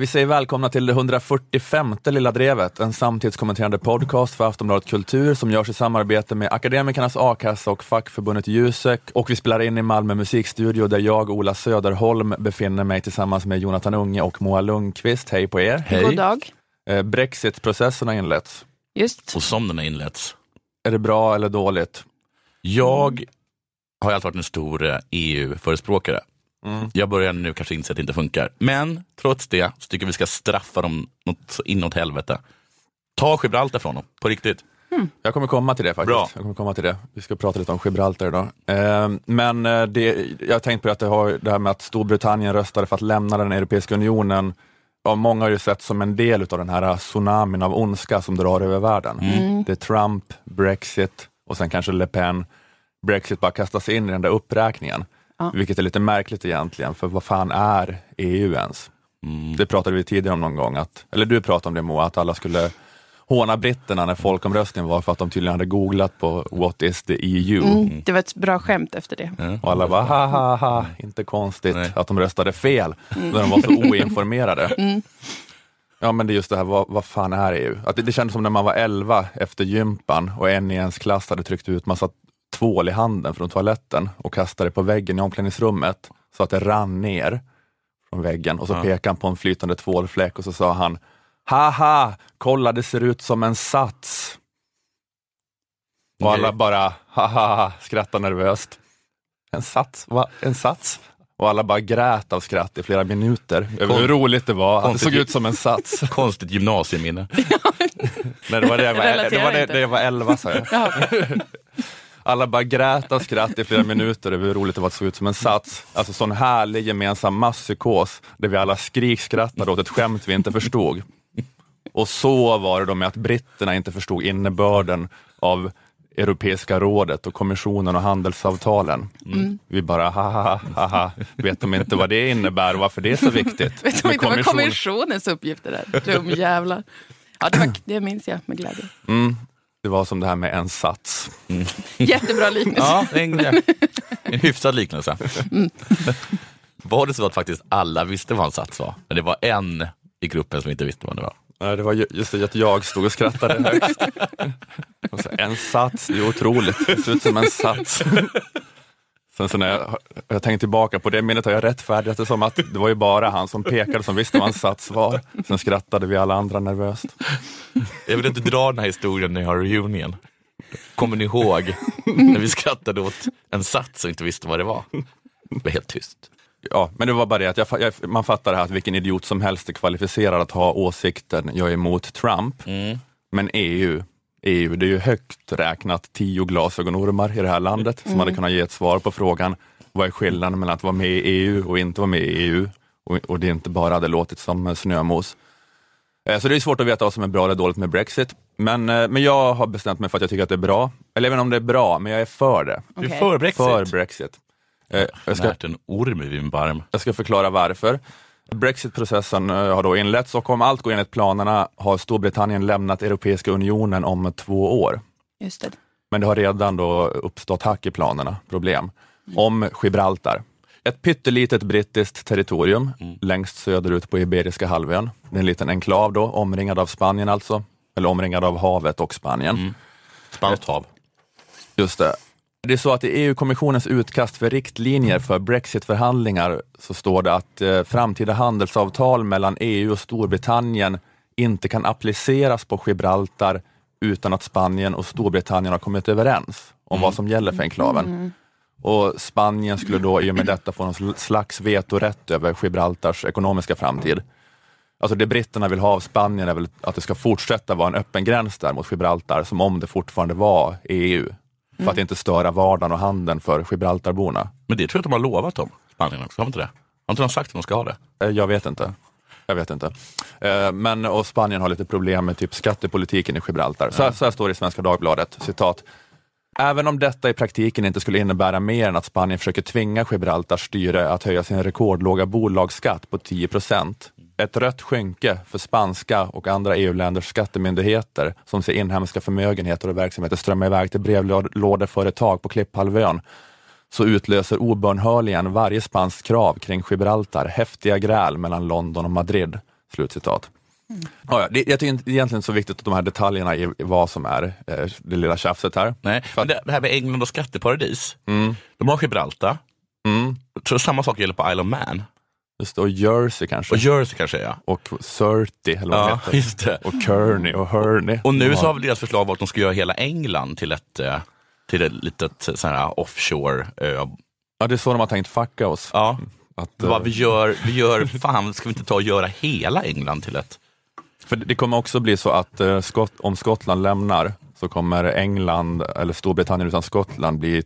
Vi säger välkomna till det 145 Lilla Drevet, en samtidskommenterande podcast för Aftonbladet Kultur som görs i samarbete med Akademikernas A-kassa och fackförbundet Jusek. Och vi spelar in i Malmö musikstudio där jag, Ola Söderholm, befinner mig tillsammans med Jonathan Unge och Moa Lundqvist. Hej på er! Hej. God dag! Eh, Brexitprocessen har inletts. Just. Och som den har inletts. Är det bra eller dåligt? Jag har alltid varit en stor EU-förespråkare. Mm. Jag börjar nu kanske inse att det inte funkar. Men trots det så tycker jag vi ska straffa dem något så inåt helvete. Ta Gibraltar från dem, på riktigt. Mm. Jag kommer komma till det faktiskt. Bra. Jag kommer komma till det. Vi ska prata lite om Gibraltar idag. Eh, men det, jag har tänkt på att det, har, det här med att Storbritannien röstade för att lämna den Europeiska unionen ja, många har ju sett som en del av den här tsunamin av ondska som drar över världen. Mm. Det är Trump, Brexit och sen kanske Le Pen. Brexit bara kastas in i den där uppräkningen. Ja. Vilket är lite märkligt egentligen, för vad fan är EU ens? Mm. Det pratade vi tidigare om någon gång, att, eller du pratade om det Moa, att alla skulle håna britterna när folkomröstningen var för att de tydligen hade googlat på What is the EU? Mm, det var ett bra skämt efter det. Mm. Och alla bara, ha ha ha, inte konstigt Nej. att de röstade fel, mm. när de var så oinformerade. Mm. Ja men det är just det här, vad, vad fan är EU? Att det, det kändes som när man var 11 efter gympan och en i ens klass hade tryckt ut massa tvål i handen från toaletten och kastade på väggen i omklädningsrummet så att det rann ner från väggen och så ja. pekade han på en flytande tvålfläck och så sa han Haha, kolla det ser ut som en sats. Och alla bara haha skrattar nervöst. En sats? Va? En sats? Och alla bara grät av skratt i flera minuter över hur roligt det var att det såg ut som en sats. Konstigt gymnasieminne. Nej, det var det jag var, det var, det, det var elva sa jag. Alla bara grät av skratt i flera minuter över hur roligt det var att såg ut som en sats. Alltså sån härlig gemensam masspsykos där vi alla skrikskrattade åt ett skämt vi inte förstod. Och så var det då med att britterna inte förstod innebörden av Europeiska rådet och kommissionen och handelsavtalen. Mm. Vi bara, haha, haha, vet de inte vad det innebär och varför det är så viktigt? vet de inte kommission... vad kommissionens uppgifter är? Dum jävlar. Ja, det, var, det minns jag med glädje. Mm. Det var som det här med en sats. Mm. Jättebra liknelse. ja, en, en hyfsad liknelse. Mm. Var det så att faktiskt alla visste vad en sats var? Men det var en i gruppen som inte visste vad det var? Nej, det var just det att jag stod och skrattade högst. Och så, en sats, det är otroligt. Det ser ut som en sats. Sen så när jag, jag tänkte tillbaka på det minnet har jag rättfärdigat det som att det var ju bara han som pekade som visste vad en sats var. Sen skrattade vi alla andra nervöst. Jag vill inte dra den här historien när jag har reunion. Kommer ni ihåg när vi skrattade åt en sats och inte visste vad det var? Det var helt tyst. Ja, men det var bara det att jag, jag, man fattar här att vilken idiot som helst är kvalificerad att ha åsikten, jag är emot Trump. Mm. Men EU, EU, det är ju högt räknat tio glasögonormar i det här landet mm. som hade kunnat ge ett svar på frågan, vad är skillnaden mellan att vara med i EU och inte vara med i EU? Och, och det inte bara hade låtit som snömos. Eh, så det är svårt att veta vad som är bra eller dåligt med Brexit. Men, eh, men jag har bestämt mig för att jag tycker att det är bra. Eller även om det är bra, men jag är för det. Okay. Du är för Brexit? För Brexit. Eh, jag ska, en orm i min barm. Jag ska förklara varför. Brexitprocessen eh, har då inletts och om allt går enligt planerna har Storbritannien lämnat Europeiska unionen om två år. Just det. Men det har redan då uppstått hack i planerna, problem, mm. om Gibraltar. Ett pyttelitet brittiskt territorium mm. längst söderut på Iberiska halvön. Det är en liten enklav då, omringad av Spanien alltså, eller omringad av havet och Spanien. Mm. Spanskt hav. Just det. Det är så att i EU-kommissionens utkast för riktlinjer för Brexitförhandlingar så står det att eh, framtida handelsavtal mellan EU och Storbritannien inte kan appliceras på Gibraltar utan att Spanien och Storbritannien har kommit överens om mm. vad som gäller för enklaven. Mm. Och Spanien skulle då i och med detta få någon slags vetorätt över Gibraltars ekonomiska framtid. Alltså det britterna vill ha av Spanien är väl att det ska fortsätta vara en öppen gräns där mot Gibraltar, som om det fortfarande var EU för mm. att inte störa vardagen och handeln för Gibraltarborna. Men det tror jag att de har lovat dem, Spanien också, har inte det? Har inte de sagt att de ska ha det? Eh, jag vet inte. Jag vet inte. Eh, men och Spanien har lite problem med typ skattepolitiken i Gibraltar. Så, så här står det i Svenska Dagbladet, citat. Även om detta i praktiken inte skulle innebära mer än att Spanien försöker tvinga Gibraltars styre att höja sin rekordlåga bolagsskatt på 10 procent ett rött skynke för spanska och andra EU-länders skattemyndigheter som ser inhemska förmögenheter och verksamheter strömma iväg till brevlådeföretag på Klipphalvön så utlöser obönhörligen varje spanskt krav kring Gibraltar häftiga gräl mellan London och Madrid. Slutcitat. Mm. Ja, det, jag tycker inte egentligen så viktigt att de här detaljerna i, vad som är eh, det lilla tjafset här. Nej, men det, det, här med England och skatteparadis. Mm. De har Gibraltar. Mm. Jag tror samma sak gäller på Isle of Man. Det, och Jersey kanske. Och Jersey kanske ja. Och Surrey eller vad ja, heter. Det. Och Kearney och Hurney. Och nu så har väl deras förslag varit att de ska göra hela England till ett, eh, till ett litet sån här offshore ö. Ja, det är så de har tänkt fucka oss. Ja. Att, Vad vi gör, vi gör, fan ska vi inte ta och göra hela England till ett för det kommer också bli så att eh, Skott, om Skottland lämnar så kommer England, eller Storbritannien utan Skottland bli,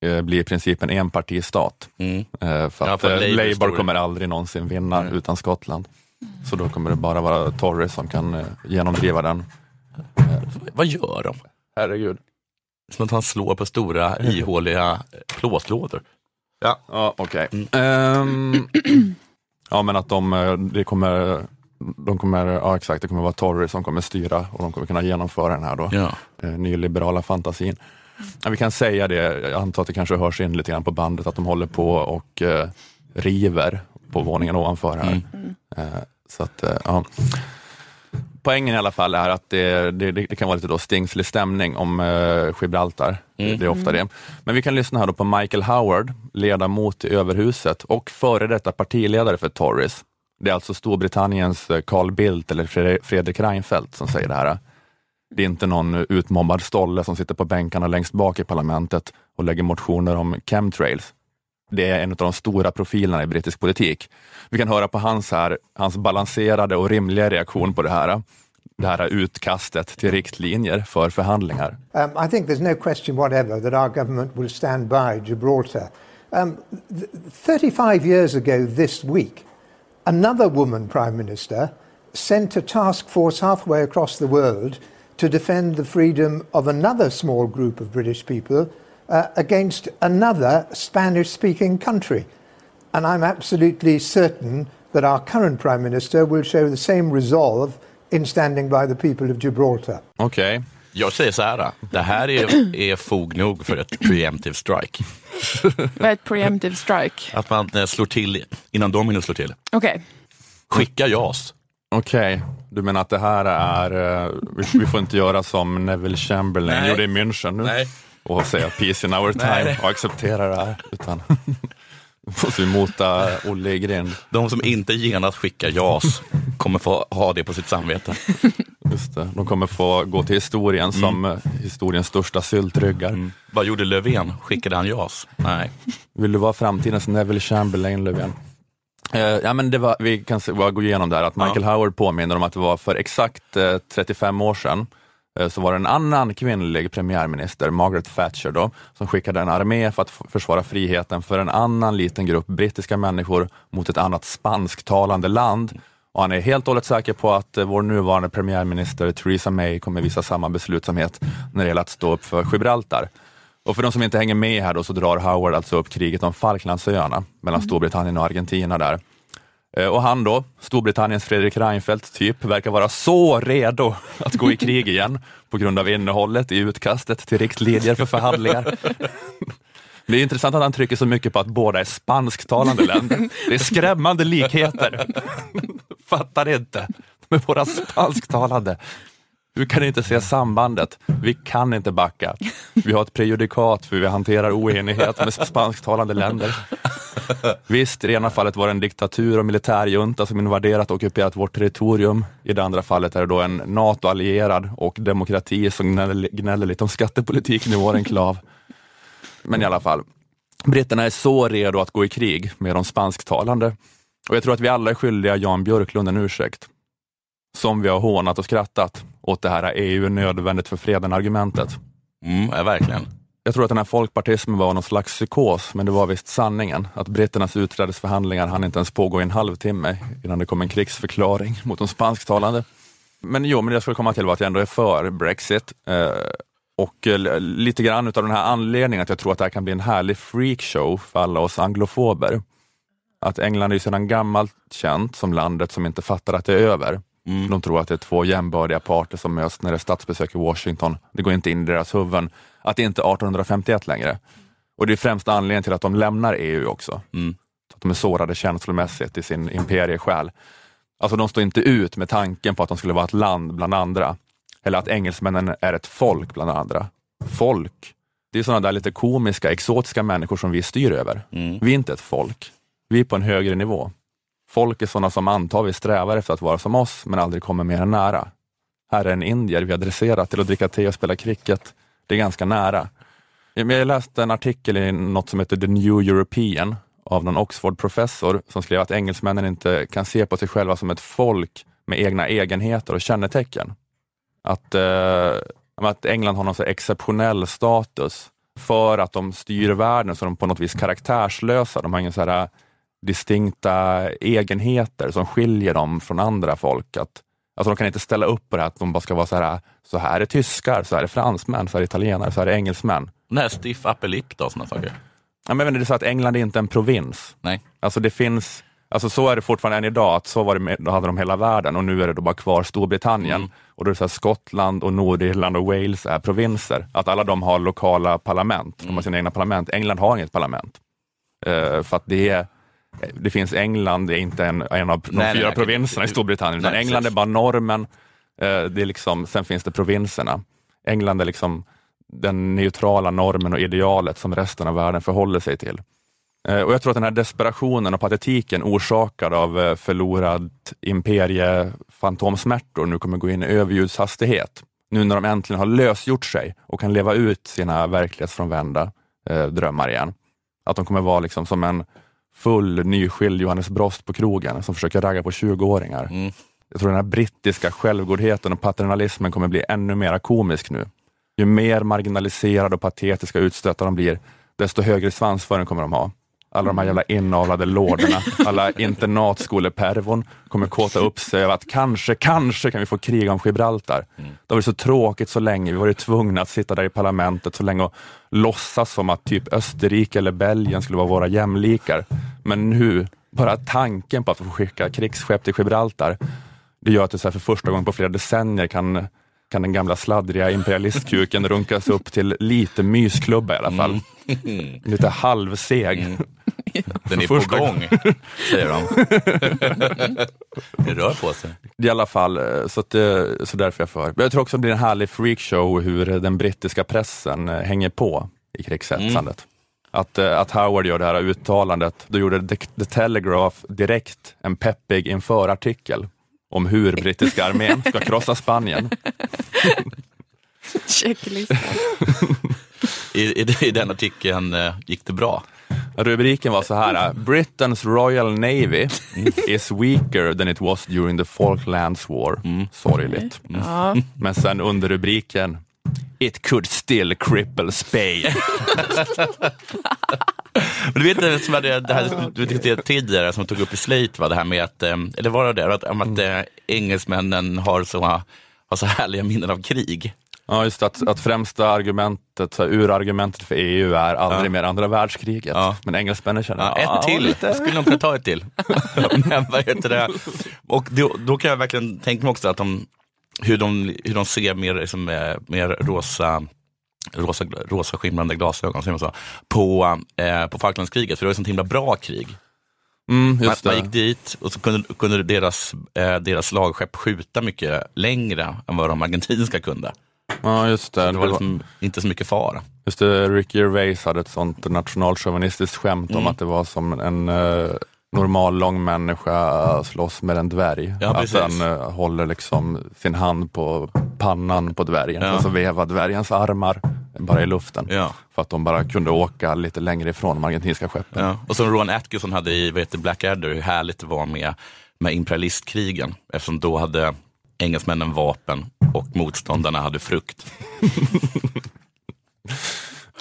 eh, bli i princip en enpartistat. Mm. Eh, för att ja, för Labour kommer aldrig någonsin vinna mm. utan Skottland. Så då kommer det bara vara Tories som kan genomdriva den. Vad gör de? Herregud. Som att han slår på stora ihåliga plåtlådor. Ja, ja okej. Okay. Mm. Um, ja, men att de, det kommer de kommer, ja exakt, det kommer vara Tory som kommer styra och de kommer kunna genomföra den här då, ja. eh, nyliberala fantasin. Ja, vi kan säga det, jag antar att det kanske hörs in lite grann på bandet att de håller på och eh, river på våningen ovanför här. Mm. Eh, så att, eh, ja. Poängen i alla fall är att det, det, det kan vara lite då stingslig stämning om eh, Gibraltar. Mm. Det är ofta det. Men vi kan lyssna här då på Michael Howard, ledamot i överhuset och före detta partiledare för Tories. Det är alltså Storbritanniens eh, Carl Bildt eller Fredrik Reinfeldt som säger det här. Det är inte någon utmobbad stolle som sitter på bänkarna längst bak i parlamentet och lägger motioner om chemtrails. Det är en av de stora profilerna i brittisk politik. Vi kan höra på hans, här, hans balanserade och rimliga reaktion på det här. Det här utkastet till riktlinjer för förhandlingar. Um, I think there's no question whatever that our government will stand by Gibraltar. Um, 35 years ago this week Another woman prime minister sent a task force halfway across the world to defend the freedom of another small group of British people uh, against another Spanish speaking country. And I'm absolutely certain that our current Prime Minister will show the same resolve in standing by the people of Gibraltar. Okay. Jag säger så här, det här är, är fog nog för ett preemptive strike. Vad är ett preemptive strike? Att man eh, slår till innan de hinner slå till. Okej. Okay. Skicka JAS. Okej, okay. Du menar att det här är, uh, vi, vi, får inte göra som Neville Chamberlain gjorde i München nu Nej. och säga peace in our time Nej. och acceptera det här. Utan måste vi mota Olle i grind. De som inte genast skickar JAS kommer få ha det på sitt samvete. Just det. De kommer få gå till historien mm. som eh, historiens största syltryggar. Mm. Vad gjorde Löfven? Skickade han JAS? Nej. Vill du vara framtidens Neville Chamberlain, Löfven? Uh, ja, men det var, vi kan bara gå igenom där, att Michael ja. Howard påminner om att det var för exakt uh, eh, 35 år sedan uh, så var det en annan kvinnlig premiärminister, Margaret Thatcher, då, som skickade en armé för att försvara friheten för en annan liten grupp brittiska människor mot ett annat spansktalande land och han är helt och hållet säker på att vår nuvarande premiärminister Theresa May kommer visa samma beslutsamhet när det gäller att stå upp för Gibraltar. Och för de som inte hänger med här då, så drar Howard alltså upp kriget om Falklandsöarna mellan mm. Storbritannien och Argentina där. Eh, och han då, Storbritanniens Fredrik Reinfeldt typ, verkar vara så redo att gå i krig igen på grund av innehållet i utkastet till riktlinjer för förhandlingar. Det är intressant att han trycker så mycket på att båda är spansktalande länder. Det är skrämmande likheter. Fattar inte. De är båda spansktalande. Du kan inte se sambandet. Vi kan inte backa. Vi har ett prejudikat för hur vi hanterar oenighet med spansktalande länder. Visst, i det ena fallet var det en diktatur och militärjunta som invaderat och ockuperat vårt territorium. I det andra fallet är det då en NATO-allierad och demokrati som gnäller, gnäller lite om skattepolitiken i vår enklav. Men i alla fall, britterna är så redo att gå i krig med de spansktalande. Och jag tror att vi alla är skyldiga Jan Björklund en ursäkt. Som vi har hånat och skrattat åt det här EU är nödvändigt för freden-argumentet. Mm, ja, verkligen. Jag tror att den här folkpartismen var någon slags psykos, men det var visst sanningen. Att britternas utträdesförhandlingar hann inte ens pågå i en halvtimme innan det kom en krigsförklaring mot de spansktalande. Men jo, men det jag skulle komma till var att jag ändå är för Brexit. Eh, och eh, lite grann utav den här anledningen att jag tror att det här kan bli en härlig freakshow för alla oss anglofober. Att England är sedan gammalt känt som landet som inte fattar att det är över. Mm. De tror att det är två jämbördiga parter som möts när det är statsbesök i Washington. Det går inte in i deras huvuden att det inte är 1851 längre. Och det är främst anledningen till att de lämnar EU också. Mm. Att de är sårade känslomässigt i sin imperiesjäl. Alltså de står inte ut med tanken på att de skulle vara ett land bland andra. Eller att engelsmännen är ett folk bland andra. Folk, det är sådana där lite komiska, exotiska människor som vi styr över. Mm. Vi är inte ett folk. Vi är på en högre nivå. Folk är sådana som antar vi strävar efter att vara som oss, men aldrig kommer mer än nära. Här är en indier vi adresserat till att dricka te och spela cricket. Det är ganska nära. Jag läste en artikel i något som heter The New European av någon Oxford-professor som skrev att engelsmännen inte kan se på sig själva som ett folk med egna egenheter och kännetecken. Att, eh, att England har någon så exceptionell status för att de styr världen så de på något vis karaktärslösa. De har ingen så här distinkta egenheter som skiljer dem från andra folk. Att, alltså de kan inte ställa upp på det här att de bara ska vara så här, så här är tyskar, så här är fransmän, så här är italienare, så här är engelsmän. Här stiff upper lip då, sådana saker. Ja, men det är så att England är inte en provins. Nej. Alltså det finns, alltså så är det fortfarande än idag, att så var det med, då hade de hela världen och nu är det då bara kvar Storbritannien. Mm. Och då är det så här, Skottland och Nordirland och Wales är provinser. Att alla de har lokala parlament, de har sina egna parlament. England har inget parlament. Eh, för att det är det finns England, det är inte en, en av de Nej, fyra nej, provinserna i Storbritannien, utan nej, England precis. är bara normen. Eh, det är liksom, sen finns det provinserna. England är liksom den neutrala normen och idealet som resten av världen förhåller sig till. Eh, Och Jag tror att den här desperationen och patetiken orsakad av eh, förlorad imperiefantomsmärtor nu kommer gå in i överljudshastighet. Nu när de äntligen har lösgjort sig och kan leva ut sina verklighetsfrånvända eh, drömmar igen. Att de kommer vara liksom som en full nyskild Johannes Brost på krogen som försöker ragga på 20-åringar. Mm. Jag tror den här brittiska självgodheten och paternalismen kommer bli ännu mer komisk nu. Ju mer marginaliserade och patetiska utstötta de blir, desto högre svansföring kommer de ha. Alla de här jävla inavlade lorderna, alla internatskolepervon kommer kåta upp sig över att kanske, kanske kan vi få krig om Gibraltar. Det har varit så tråkigt så länge, vi har varit tvungna att sitta där i parlamentet så länge och låtsas som att typ Österrike eller Belgien skulle vara våra jämlikar. Men nu, bara tanken på att få skicka krigsskepp till Gibraltar, det gör att det så för första gången på flera decennier kan, kan den gamla sladdriga imperialistkuken runkas upp till lite mysklubba i alla fall. Lite halvseg. Den är För på första gång, säger de. det rör på sig. I alla fall, eh, så, att, eh, så därför jag för. Jag tror också det blir en härlig freakshow hur den brittiska pressen eh, hänger på i krigshetsandet. Att, eh, att Howard gör det här uttalandet, då gjorde The, The Telegraph direkt en peppig införartikel om hur brittiska armén ska krossa Spanien. Checklistan. I, i, I den artikeln eh, gick det bra. Rubriken var så här, Britain's Royal Navy is weaker than it was during the Falklands War. Sorgligt. Ja. Men sen under rubriken It could still cripple Spain. Men du vet det som hade, det här du diskuterade tidigare som tog upp i Slate, va? det här med att, eh, eller var det det, att, om att eh, engelsmännen har så, har så härliga minnen av krig. Ja, just att, att främsta argumentet, så här, urargumentet för EU är aldrig Ja. mer andra världskriget. Ja. Men engelsmännen känner, Ja, "Ja, ett till, lite." skulle nog kunna ta ett till. Men vad heter det? Och då, då kan jag verkligen tänka mig också att de, hur, de, hur de ser mer, liksom, eh, mer rosa rosa, rosa skimrande glasögon så, på, eh, på Falklandskriget, för det var ett sånt himla bra krig. Mm, Man, man gick dit och så kunde, kunde deras, eh, deras slagskepp skjuta mycket längre än vad de argentinska kunde. Ja, just det. Det det var var, liksom inte så mycket fara. just det. Ricky Gervais hade ett sånt nationalchauvinistiskt skämt Mm. om att det var som en eh, normal lång människa slåss med en dvärg. Ja, att den eh, håller liksom sin hand på pannan på dvärgen Ja. och så vevar dvärgens armar bara i luften. Ja. För att de bara kunde åka lite längre ifrån de argentinska skeppen. Ja. Och som Ron Atkinson hade i vad heter Blackadder, hur härligt det var med, med imperialistkrigen. Eftersom då hade engelsmännen vapen och motståndarna hade frukt.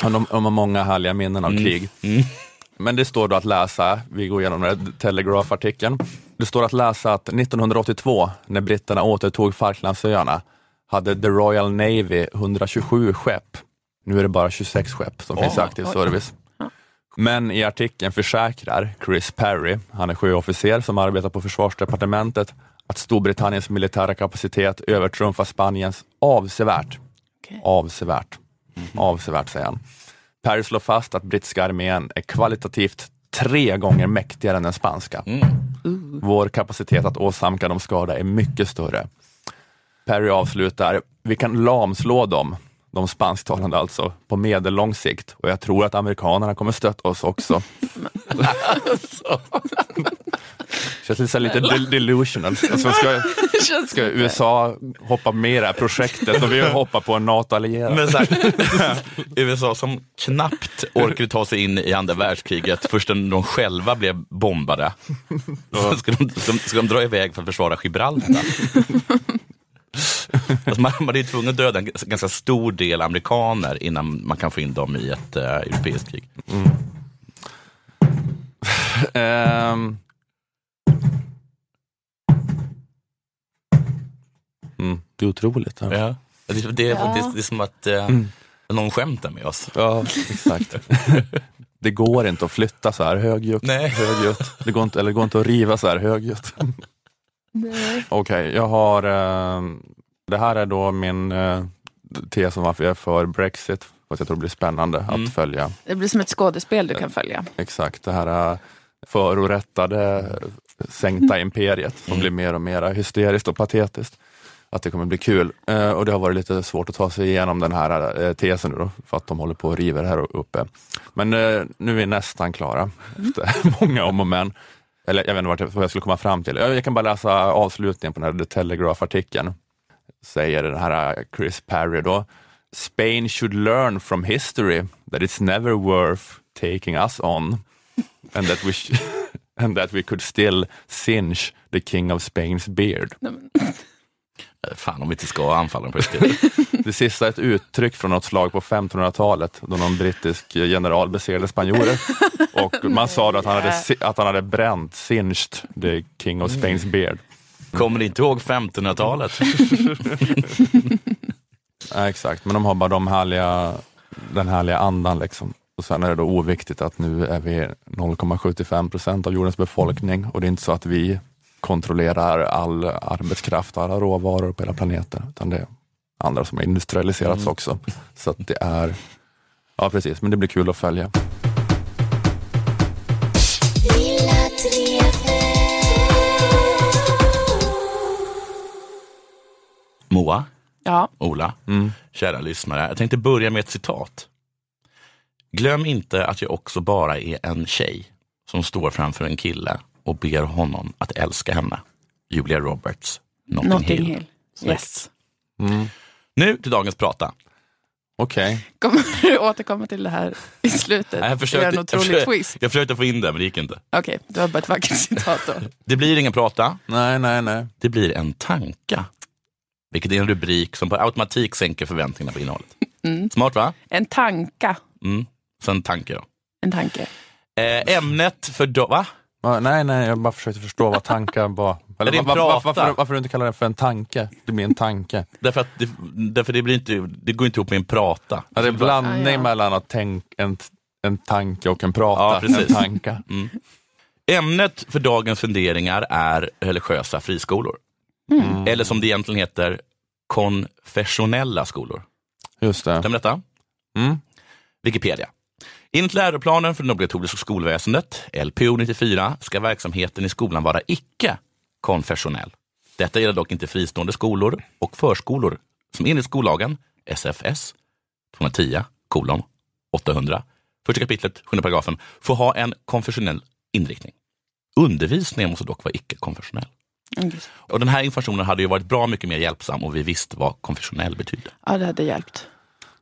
De, de har många härliga minnen av krig. Men det står då att läsa, vi går igenom den här Telegraph-artikeln. Det står att läsa att 1982, när britterna återtog Falklandsöarna, hade The Royal Navy 127 skepp. Nu är det bara 26 skepp som finns i Oj, aktiv service. Men i artikeln försäkrar Chris Perry, han är sjöofficer som arbetar på försvarsdepartementet, att Storbritanniens militära kapacitet övertrumfar Spaniens avsevärt. Okej. Avsevärt. Avsevärt, säger han. Perry slår fast att brittiska armén är kvalitativt tre gånger mäktigare än den spanska. Vår kapacitet att åsamka dem skada är mycket större. Perry avslutar, vi kan lamslå dem, de spansktalande alltså, på medellång sikt och jag tror att amerikanerna kommer stötta oss också. Känns lite, lite del- delusional. Alltså ska, ska USA hoppa med i det här projektet och vi hoppar på en NATO-allierad? USA som knappt orkade ta sig in i andra världskriget först när de själva blev bombade. Så ska de, de, ska de dra iväg för att försvara Gibraltar? Alltså man, man är ju tvungen att döda en ganska stor del amerikaner innan man kan få in dem i ett uh, europeiskt krig. Ehm. Mm, det är otroligt. Ja, Ja. Det, det, det, det, det är som att uh, någon skämtar med oss. ja exakt. Det går inte att flytta så här högljutt. Nej. högljutt. Det går inte, eller det går inte att riva så här högljutt. Nej. Okej, jag har, eh, det här är då min eh, tes om varför jag är för Brexit. Fast jag tror det blir spännande Mm. att följa. Det blir som ett skådespel du kan följa. Exakt, det här eh, förorättade sänkta imperiet som Mm. blir mer och mer hysteriskt och patetiskt. Att det kommer bli kul. Eh, och det har varit lite svårt att ta sig igenom den här eh, tesen nu då, för att de håller på och river här uppe. Men eh, nu är vi nästan klara efter många om och men. Eller jag vet inte vad jag skulle komma fram till. Jag jag kan bara läsa avslutningen på den här The Telegraph-artikeln. Säger den här Chris Parry då. Spain should learn from history that it's never worth taking us on and that we, sh- and that we could still singe the king of Spain's beard. Eh, Fan om vi inte ska anfalla på riktigt. Det sista är ett uttryck från något slag på 1500-talet då någon brittisk general besegrade spanjorer. Och man sa då att han hade, att han hade bränt, singed the king of Spain's beard. Kommer ni inte ihåg 1500-talet? Ja, exakt, men de har bara de härliga, den härliga andan liksom. Och sen är det då oviktigt att nu är vi 0,75 procent av jordens befolkning och det är inte så att vi kontrollerar all arbetskraft alla råvaror på hela planeten, utan det är andra som har industrialiserats också. Så det är, ja precis, men det blir kul att följa. Moa, Ja, Ola, Mm. kära lyssnare. Jag tänkte börja med ett citat. Glöm inte att jag också bara är en tjej som står framför en kille och ber honom att älska henne. Julia Roberts, Notting, Notting Hill. Hill. Yes. Mm. Nu till dagens prata. Okej, Kommer du återkomma till det här i slutet? Nej, Jag försökte, en jag, otrolig försökte, twist. jag försökte få in det, men det gick inte. Okej, det var bara ett vackert citat då. Det blir ingen prata, nej, nej, nej. det blir en tanka. Vilket är en rubrik som på automatik sänker förväntningarna på innehållet. Mm. Smart va? En tanka. Mm. Så en tanke då. En tanke. Eh, ämnet för då, va? Va, Nej, nej, jag bara försökte förstå vad tankar var. Eller, Är det en va- va- va- prata? varför, varför du inte kallar det för en tanke? Det blir en tanke. Därför att det, därför det, blir inte, det går inte ihop med en prata. Ja, det är en blandning Ah, ja. mellan att tänk, en, en tanke och en prata. Ja, precis. En tanka. Ämnet för dagens funderingar är religiösa friskolor. Mm. Eller som det egentligen heter, konfessionella skolor. Just det. Stämmer detta? Mm. Wikipedia. Enligt läroplanen för det obligatoriska skolväsendet, LPO 94, ska verksamheten i skolan vara icke-konfessionell. Detta gäller dock inte fristående skolor och förskolor som enligt skollagen, SFS 210 kolon 800, första kapitlet, sjunde paragrafen, får ha en konfessionell inriktning. Undervisningen måste dock vara icke-konfessionell. Mm. Och den här informationen hade ju varit bra mycket mer hjälpsam om vi visste vad konfessionell betyder. Ja, det hade hjälpt.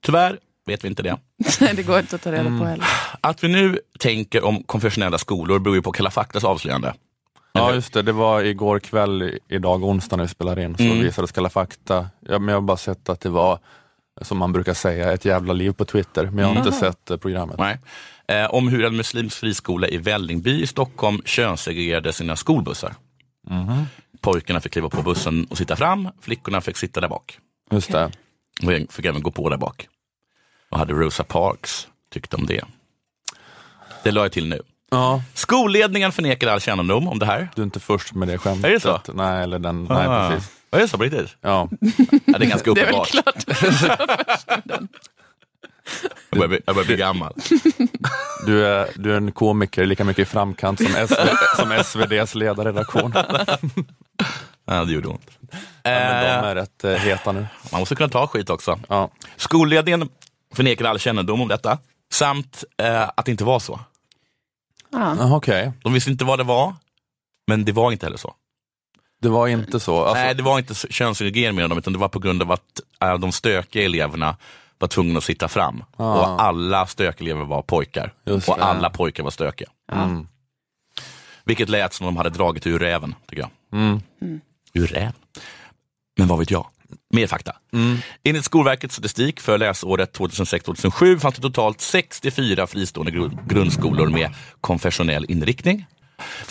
Tyvärr vet vi inte det. Nej, det går inte att ta reda Mm. på heller. Att vi nu tänker om konfessionella skolor beror ju på Kalla faktas avslöjande. Ja, just det. Det var igår kväll, i- idag onsdag när vi spelar in, så Mm. visades Kalla fakta. Ja, men jag har bara sett att det var, som man brukar säga, ett jävla liv på Twitter. Men jag har inte Mhm. sett eh, programmet. Nej. Eh, om hur en muslimsk friskola i Vällingby i Stockholm könssegregerade sina skolbussar. Pojkarna fick kliva på bussen och sitta fram, flickorna fick sitta där bak. Just det. Och jag fick även gå på där bak. Vad hade Rosa Parks tyckt om det? Det la jag till nu. Ja, Skolledningen förnekar all kännedom om det här. du är inte först med det skämtet. Är det så? Nej, eller den, nej Ah. precis. Är det så på riktigt? Ja. Ja, det är ganska Det är väl uppenbart. klart. Jag börjar, bli, jag börjar bli gammal. Du är, du är en komiker lika mycket i framkant som, SV, som SVDs ledarredaktion. Ja, det gjorde ont. Ja, men de är rätt eh, heta nu. Man måste kunna ta skit också. Ja. Skolledningen förnekade all kännedom om detta, samt eh, att det inte var så. Ja. Okej, De visste inte vad det var, men det var inte heller så. det var inte så. Alltså, Nej, det var inte könssegregering med dem, utan det var på grund av att äh, de stökiga eleverna var tvungna att sitta fram. Ah. Och alla stökelever var pojkar. Just och det. alla pojkar var stökiga. mm. Vilket lät som de hade dragit ur räven, tycker jag. Mm. Ur räven? Men vad vet jag? Mer fakta. Mm. Enligt Skolverkets statistik för läsåret 2006-2007 fanns det totalt 64 fristående gru- grundskolor med konfessionell inriktning.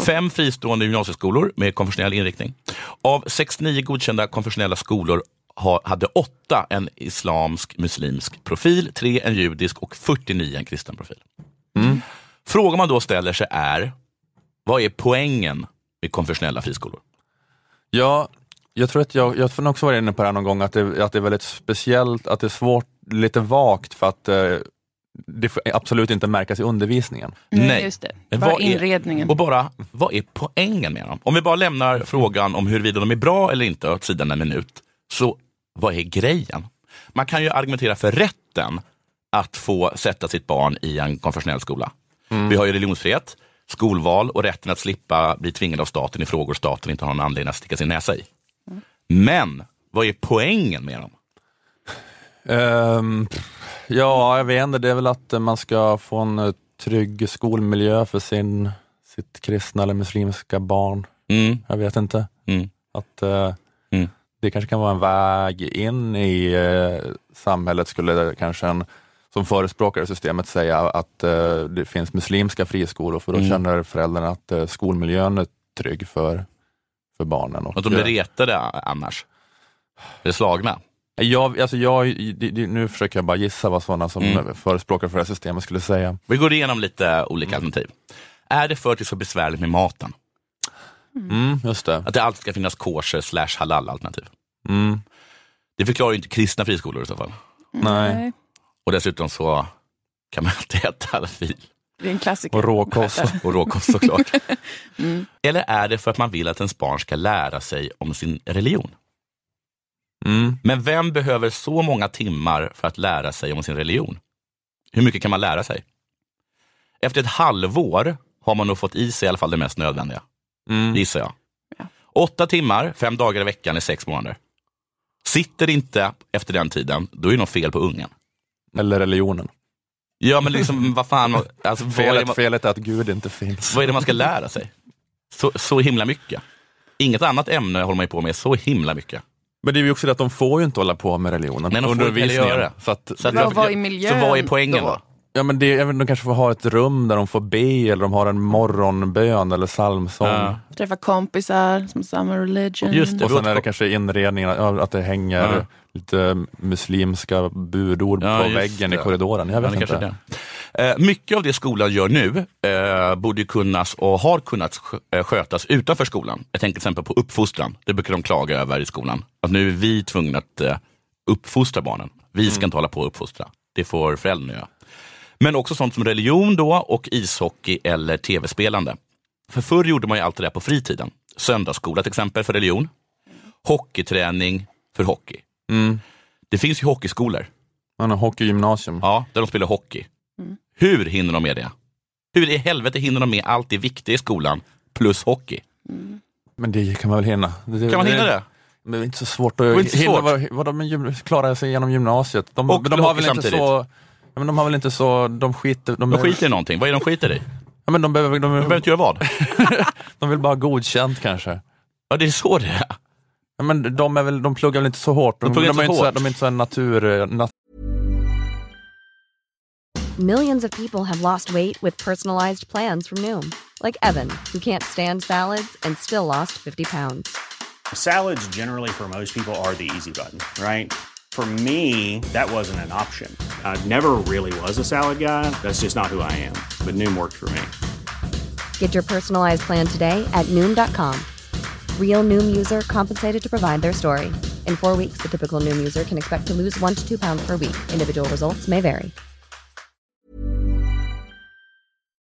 Fem fristående gymnasieskolor med konfessionell inriktning. Av 69 godkända konfessionella skolor ha- hade åtta en islamsk muslimsk profil, tre en judisk och 49 en kristen profil. Frågan man då ställer sig är, vad är poängen med konfessionella friskolor? Ja, jag tror att jag, jag har också varit inne på det här någon gång, att det, att det är väldigt speciellt, att det är svårt, lite vagt för att eh, det får absolut inte märkas i undervisningen. Nej, Nej. just det. Men Bara vad är- inredningen. Och bara, vad är poängen med dem? Om vi bara lämnar frågan om huruvida de är bra eller inte åt sidan en minut, så vad är grejen? Man kan ju argumentera för rätten att få sätta sitt barn i en konfessionell skola. Vi har ju religionsfrihet, skolval och rätten att slippa bli tvingad av staten i frågor staten inte har någon anledning att sticka sin näsa i. Men vad är poängen med dem? Ehm, ja, jag vet inte, det är väl att man ska få en eh, trygg skolmiljö för sin, sitt kristna eller muslimska barn. Mm, Jag vet inte. mm, Att Mm. Det kanske kan vara en väg in i eh, samhället, skulle kanske en som förespråkare i systemet säga att eh, det finns muslimska friskolor, för då Mm. känner föräldrarna att eh, skolmiljön är trygg för, för barnen. Och, att de blir eh, retade annars. Eller slagna. jag, alltså jag, nu försöker jag bara gissa vad sådana som Mm. förespråkar för det här systemet skulle säga. Vi går igenom lite olika alternativ. Är det för att det är så besvärligt med maten? Mm, just det. Att det alltid ska finnas kosher slash halal alternativ. Mm, Det förklarar ju inte kristna friskolor i så fall. nej. Och dessutom så kan man inte äta fil Det är en klassiker. Och råkost. och råkost såklart. Mm. Eller är det för att man vill att ens barn ska lära sig om sin religion? Mm. Men vem behöver så många timmar för att lära sig om sin religion? Hur mycket kan man lära sig? Efter ett halvår har man nog fått i sig i alla fall det mest nödvändiga, Mm. gissar jag. Ja. Åtta timmar, fem dagar i veckan i sex månader. Sitter inte efter den tiden, då är det något fel på ungen. Eller religionen. Ja, men liksom vad fan, alltså, vad, är Felet, det, felet är att Gud inte finns. vad är det man ska lära sig? Så, så himla mycket. Inget annat ämne håller man ju på med så himla mycket. Men det är ju också det att de får ju inte hålla på med religionen Nej, de får inte göra det. Så att, Så att- Vad var i miljön Så vad är poängen då? Ja, men det, jag vet, de kanske får ha ett rum där de får be, eller de har en morgonbön eller psalmsång. Ja. Träffa kompisar som samma religion. Just det. Och sen är det kanske inredningen, att det hänger Ja. lite muslimska budord Ja, på väggen i det. korridoren. Jag Ja, vet inte. Eh, mycket av det skolan gör nu eh, borde ju kunnas och har kunnat eh, skötas utanför skolan. Jag tänker till exempel på uppfostran. Det brukar de klaga över i skolan. Att nu är vi tvungna att eh, uppfostra barnen. Vi ska inte hålla på och uppfostra. Det får föräldrarna göra. Men också sånt som religion då och ishockey eller tv-spelande. För förr gjorde man ju allt det där på fritiden. Söndagsskola till exempel för religion. Hockeyträning för hockey. Mm. Det finns ju hockeyskolor. Man har hockeygymnasium. Ja, där de spelar hockey. Mm. Hur hinner de med det? Hur i helvete hinner de med allt det viktiga i skolan plus hockey? Men det kan man väl hinna? Det, Kan man hinna det? Men det är inte så svårt att hinna, vad, vad de gym- klara sig genom gymnasiet. De, Och de har väl inte samtidigt. så... Ja, men de har väl inte så... De skiter... De, De skiter i någonting. Vad är det de skiter i? Ja, men de, behöver, de, De behöver inte göra vad? de vill bara ha godkänt kanske. Ja, det är så det är. Ja, men de, är väl, de pluggar väl inte så hårt? De, De pluggar de, inte är så inte hårt. Så, de är inte så natur... Nat, Millions of people have lost weight with personalized plans from Noom, like Evan, who can't stand salads and still lost 50 pounds. Salads, generally, for most people, are the easy button, right? For me, that wasn't an option. I never really was a salad guy. That's just not who I am. But Noom worked for me. Get your personalized plan today at Noom.com. Real Noom user compensated to provide their story. In four weeks, the typical Noom user can expect to lose one to two pounds per week. Individual results may vary.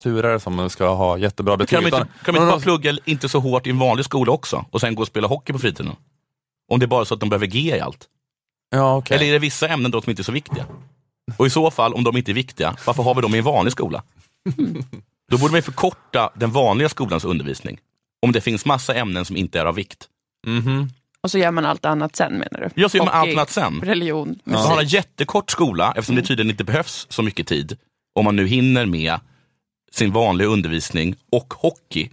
turer som ska ha jättebra betyg. Kan de inte, kan de inte bara plugga inte så hårt i en vanlig skola också och sen gå och spela hockey på fritiden? Om det är bara så att de behöver G i allt. Ja, okej. Eller är det vissa ämnen då som inte är så viktiga? Och i så fall, om de inte är viktiga, varför har vi dem i en vanlig skola? Då borde man ju förkorta den vanliga skolans undervisning. Om det finns massa ämnen som inte är av vikt. Mhm. Och så gör man allt annat sen menar du? Ja, så gör man allt annat sen. Religion, Man har en jättekort skola eftersom det tydligen inte behövs så mycket tid. Om man nu hinner med sin vanliga undervisning och hockey.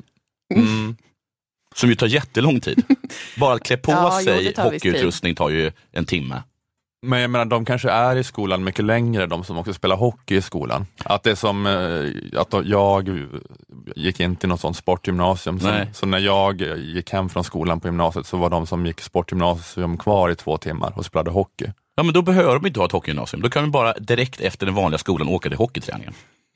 Mm. Som ju tar jättelång tid. Bara att klä på Ja, jo, sig det tar hockeyutrustning tar ju en timme. Men jag menar, de kanske är i skolan mycket längre, de som också spelar hockey i skolan. Att det är som, eh, att jag gick inte till något sånt sportgymnasium, så, så när jag gick hem från skolan på gymnasiet så var de som gick sportgymnasium kvar i två timmar och spelade hockey. Ja, men då behöver de inte ha ett hockeygymnasium. Då kan de bara direkt efter den vanliga skolan åka till hockeyträningen.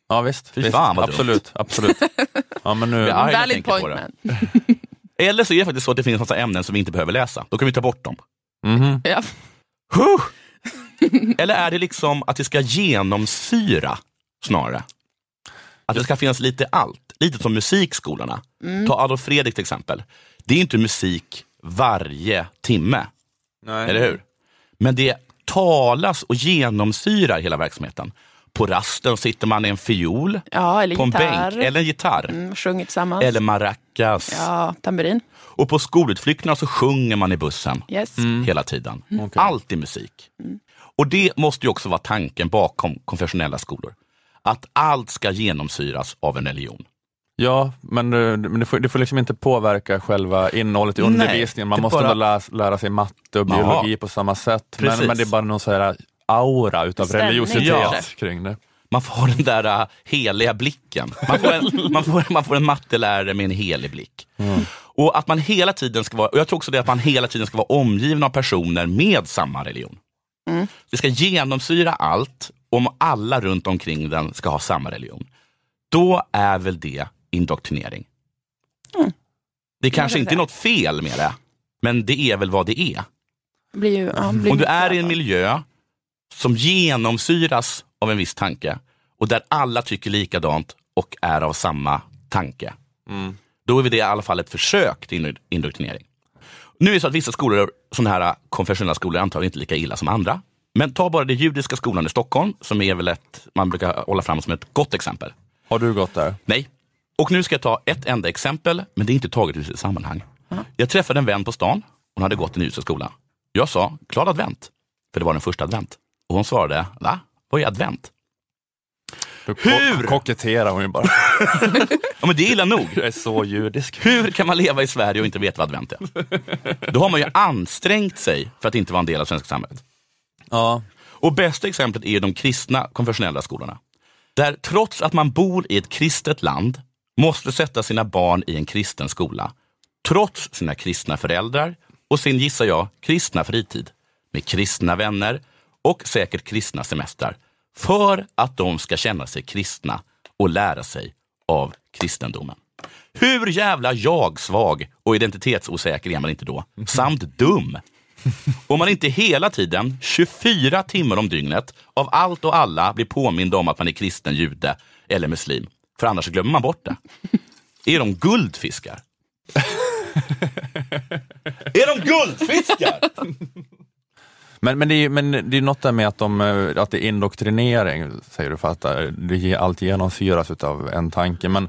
Ja visst, Fy visst. fan, vad dumt. absolut, absolut. Ja, men nu, Ja. arg när jag tänker på det. Eller så är det faktiskt så att det finns massa ämnen som vi inte behöver läsa. Då kan vi ta bort dem. Mhm. Ja. Huh! Eller är det liksom att det ska genomsyra snarare? Att det ska finnas lite allt. Lite som musikskolorna. Ta Adolf Fredrik till exempel. Det är inte musik varje timme, Nej. eller hur? Men det talas och genomsyrar hela verksamheten. På rasten sitter man i en fiol, ja, eller på en gitarr. bänk, eller en gitarr, Mm, sjungit tillsammans. eller maracas. Ja, tamburin. Och på skolutflykterna så sjunger man i bussen Yes. hela tiden. Okej. Allt är musik. Och det måste ju också vara tanken bakom konfessionella skolor. Att allt ska genomsyras av en religion. Ja, men, eh, men det, får, det får liksom inte påverka själva innehållet i Nej, undervisningen. Man måste bara- ändå lära, lära sig matte och biologi på samma sätt. Men, men det är bara någon så här aura utav Stämning religiositet kring det. Man får den där uh, heliga blicken. Man får, en, man, får, man får en mattelärare med en helig blick. Och att man hela tiden ska vara, och jag tror också det att man hela tiden ska vara omgiven av personer med samma religion. Det ska genomsyra allt om alla runt omkring den ska ha samma religion. Då är väl det indoktrinering. Det kanske inte är något fel med det, men det är väl vad det är. Blir ju, ja, blir Om du är i en miljö som genomsyras av en viss tanke och där alla tycker likadant och är av samma tanke. Då är det i alla fall ett försök till indo- indoktrinering. Nu är det så att vissa skolor, sådana här konfessionella skolor, är antagligen inte lika illa som andra. Men ta bara den judiska skolan i Stockholm, som är väl ett, man brukar hålla fram som ett gott exempel. Har du gått där? Nej. Och nu ska jag ta ett enda exempel, men det är inte taget ur sitt sammanhang. Jag träffade en vän på stan. Hon hade gått i en judiska skola. Jag sa, glad advent. För det var den första advent. Och hon svarade, va? Vad är advent? Du Hur? ko- koketterar hon ju bara. Ja, men det är illa nog. Jag är så judisk. Hur kan man leva i Sverige och inte veta vad advent är? Då har man ju ansträngt sig för att inte vara en del av svenska samhället. Ja. Och bästa exemplet är de kristna konfessionella skolorna. Där trots att man bor i ett kristet land måste sätta sina barn i en kristen skola. Trots sina kristna föräldrar och sin, gissar jag, kristna fritid. Med kristna vänner och säkert kristna semestrar. För att de ska känna sig kristna och lära sig av kristendomen. Hur jävla jag-svag och identitetsosäker är man inte då? Samt dum. Om man inte hela tiden, 24 timmar om dygnet, av allt och alla blir påmind om att man är kristen jude eller muslim. För annars glömmer man bort det. Är de guldfiskar? är de guldfiskar? Men, men, det är, men det är något där med att, de, eh, att det är indoktrinering, säger du, för att eh, det allt genomsyras av en tanke. Men,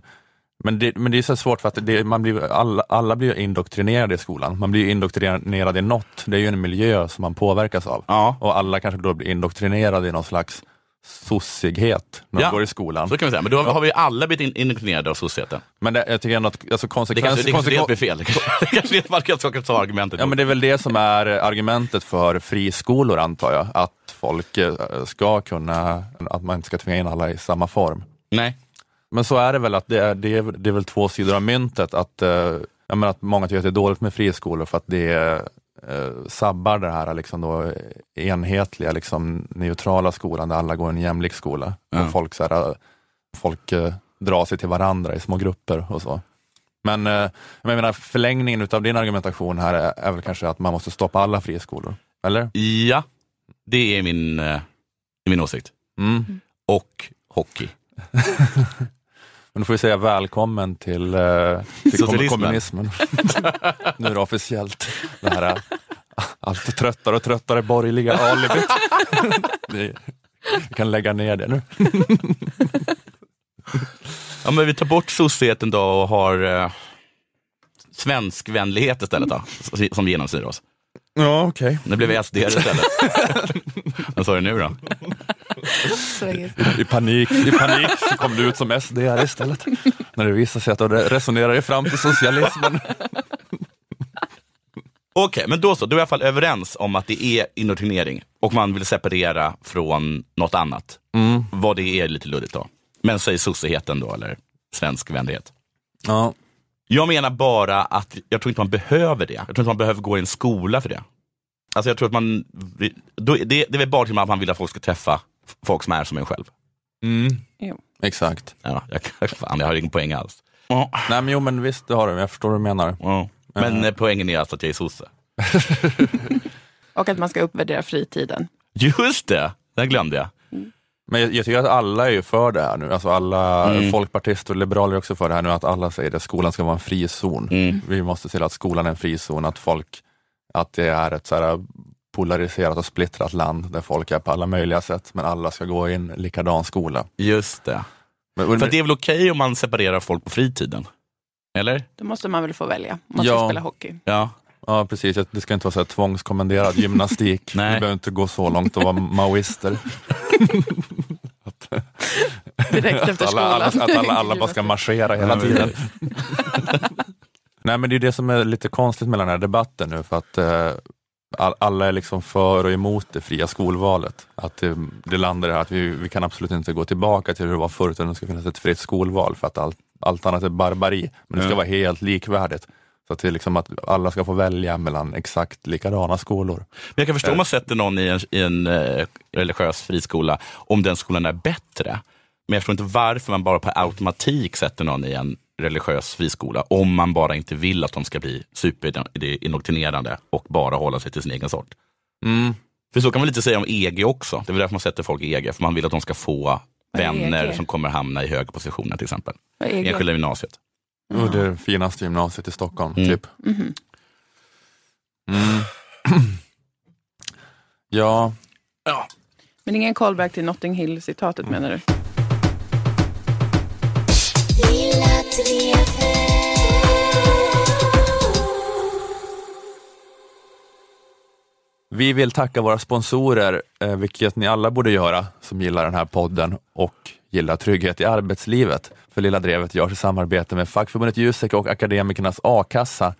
men, det, men det är så svårt för att det, man blir, alla, alla blir indoktrinerade i skolan. Man blir indoktrinerad i något. Det är ju en miljö som man påverkas av. Ja. Och alla kanske då blir indoktrinerade i någon slags sossighet när Ja. går i skolan. Så kan vi säga. Men då har vi alla blivit in- indoktrinerade av societeten. Men det, jag tycker ändå att alltså Det konsekvens, kanske, det kanske är det är fel. Det kanske- kanske är man ta argumentet. Ja men det är väl det som är argumentet för friskolor antar jag, att folk eh, ska kunna, att man inte ska tvinga in alla i samma form. Nej. Men så är det väl att det är, det är, det är väl två sidor av myntet, att, eh, jag menar att många tycker att det är dåligt med friskolor för att det eh, sabbar det här liksom då, enhetliga, liksom, neutrala skolan där alla går en jämlik skola. Ja. Och folk, så här, eh, folk eh, drar sig till varandra i små grupper och så. Men eh, jag menar, förlängningen av din argumentation här är, är väl kanske att man måste stoppa alla friskolor, eller? Ja, det är min, eh, min åsikt. Mm. Och hockey. Men då får vi säga välkommen till, eh, till Socialismen. kommunismen. nu är det officiellt. Det här är allt tröttare och tröttare borgerliga alibit. Vi, vi kan lägga ner det nu. Ja, men vi tar bort sossigheten då och har eh, svenskvänlighet istället då, som genomsyrar oss. Ja, okej. Nu blev SD istället. Vad sa du nu då? I panik, I panik så kom du ut som SD istället. När det visade sig att du resonerar dig fram till socialismen. Okej, men då så. Då är i alla fall överens om att det är indoktrinering och man vill separera från något annat. Vad det är lite luddigt då. Men säg sossigheten då, eller svenskvänlighet. Ja. Jag menar bara att jag tror inte man behöver det. Jag tror inte man behöver gå i en skola för det. Alltså jag tror att man, det, det är väl bara till att man vill att folk ska träffa folk som är som en själv. Jo. Exakt. Ja, jag, fan, jag har ingen poäng alls. Ja. Nej men jo men visst, det har du. Jag förstår vad du menar. Ja. Men eh, poängen är alltså att jag är sosse. Och att man ska uppvärdera fritiden. Just det, den glömde jag. Men jag, jag tycker att alla är ju för det här nu. Alltså alla folkpartister och liberaler är också för det här nu, att alla säger att skolan ska vara en frizon. Vi måste se till att skolan är en frizon, att folk, att det är ett så här polariserat och splittrat land där folk är på alla möjliga sätt, men alla ska gå i en likadan skola. Just det. Men, För det är väl okej om man separerar folk på fritiden? Eller? Då måste man väl få välja. Man ska Ja. spela hockey. Ja. Ja precis, det ska inte vara så här tvångskommenderad gymnastik. Nej. Vi behöver inte gå så långt och vara maoister. Direkt efter Att alla, alla, skolan. att alla, alla bara ska marschera hela tiden. Nej men det är det som är lite konstigt med den här debatten nu för att eh, all, alla är liksom för och emot det fria skolvalet. Att det, det landar i att vi, vi kan absolut inte gå tillbaka till hur det var förut utan det ska finnas ett fritt skolval för att allt, allt annat är barbari. Men det ska vara helt likvärdigt. Så att, det är liksom att alla ska få välja mellan exakt likadana skolor. Men jag kan förstå om man sätter någon i en, i en eh, religiös friskola, om den skolan är bättre. Men jag förstår inte varför man bara per automatik sätter någon i en religiös friskola, om man bara inte vill att de ska bli superindoktrinerande och bara hålla sig till sin egen sort. Mm. För så kan man lite säga om EG också. Det är väl därför man sätter folk i EG, för man vill att de ska få är vänner som kommer hamna i höga positioner till exempel. EG? Enskilda gymnasiet. Och det är det finaste gymnasiet i Stockholm, Mm. typ. Mm. Ja, Men ingen callback till Notting Hill-citatet menar du? Vi vill tacka våra sponsorer, eh, vilket ni alla borde göra som gillar den här podden och gillar trygghet i arbetslivet. För Lilla Drevet görs i samarbete med fackförbundet Jusek och Akademikernas A-kassa.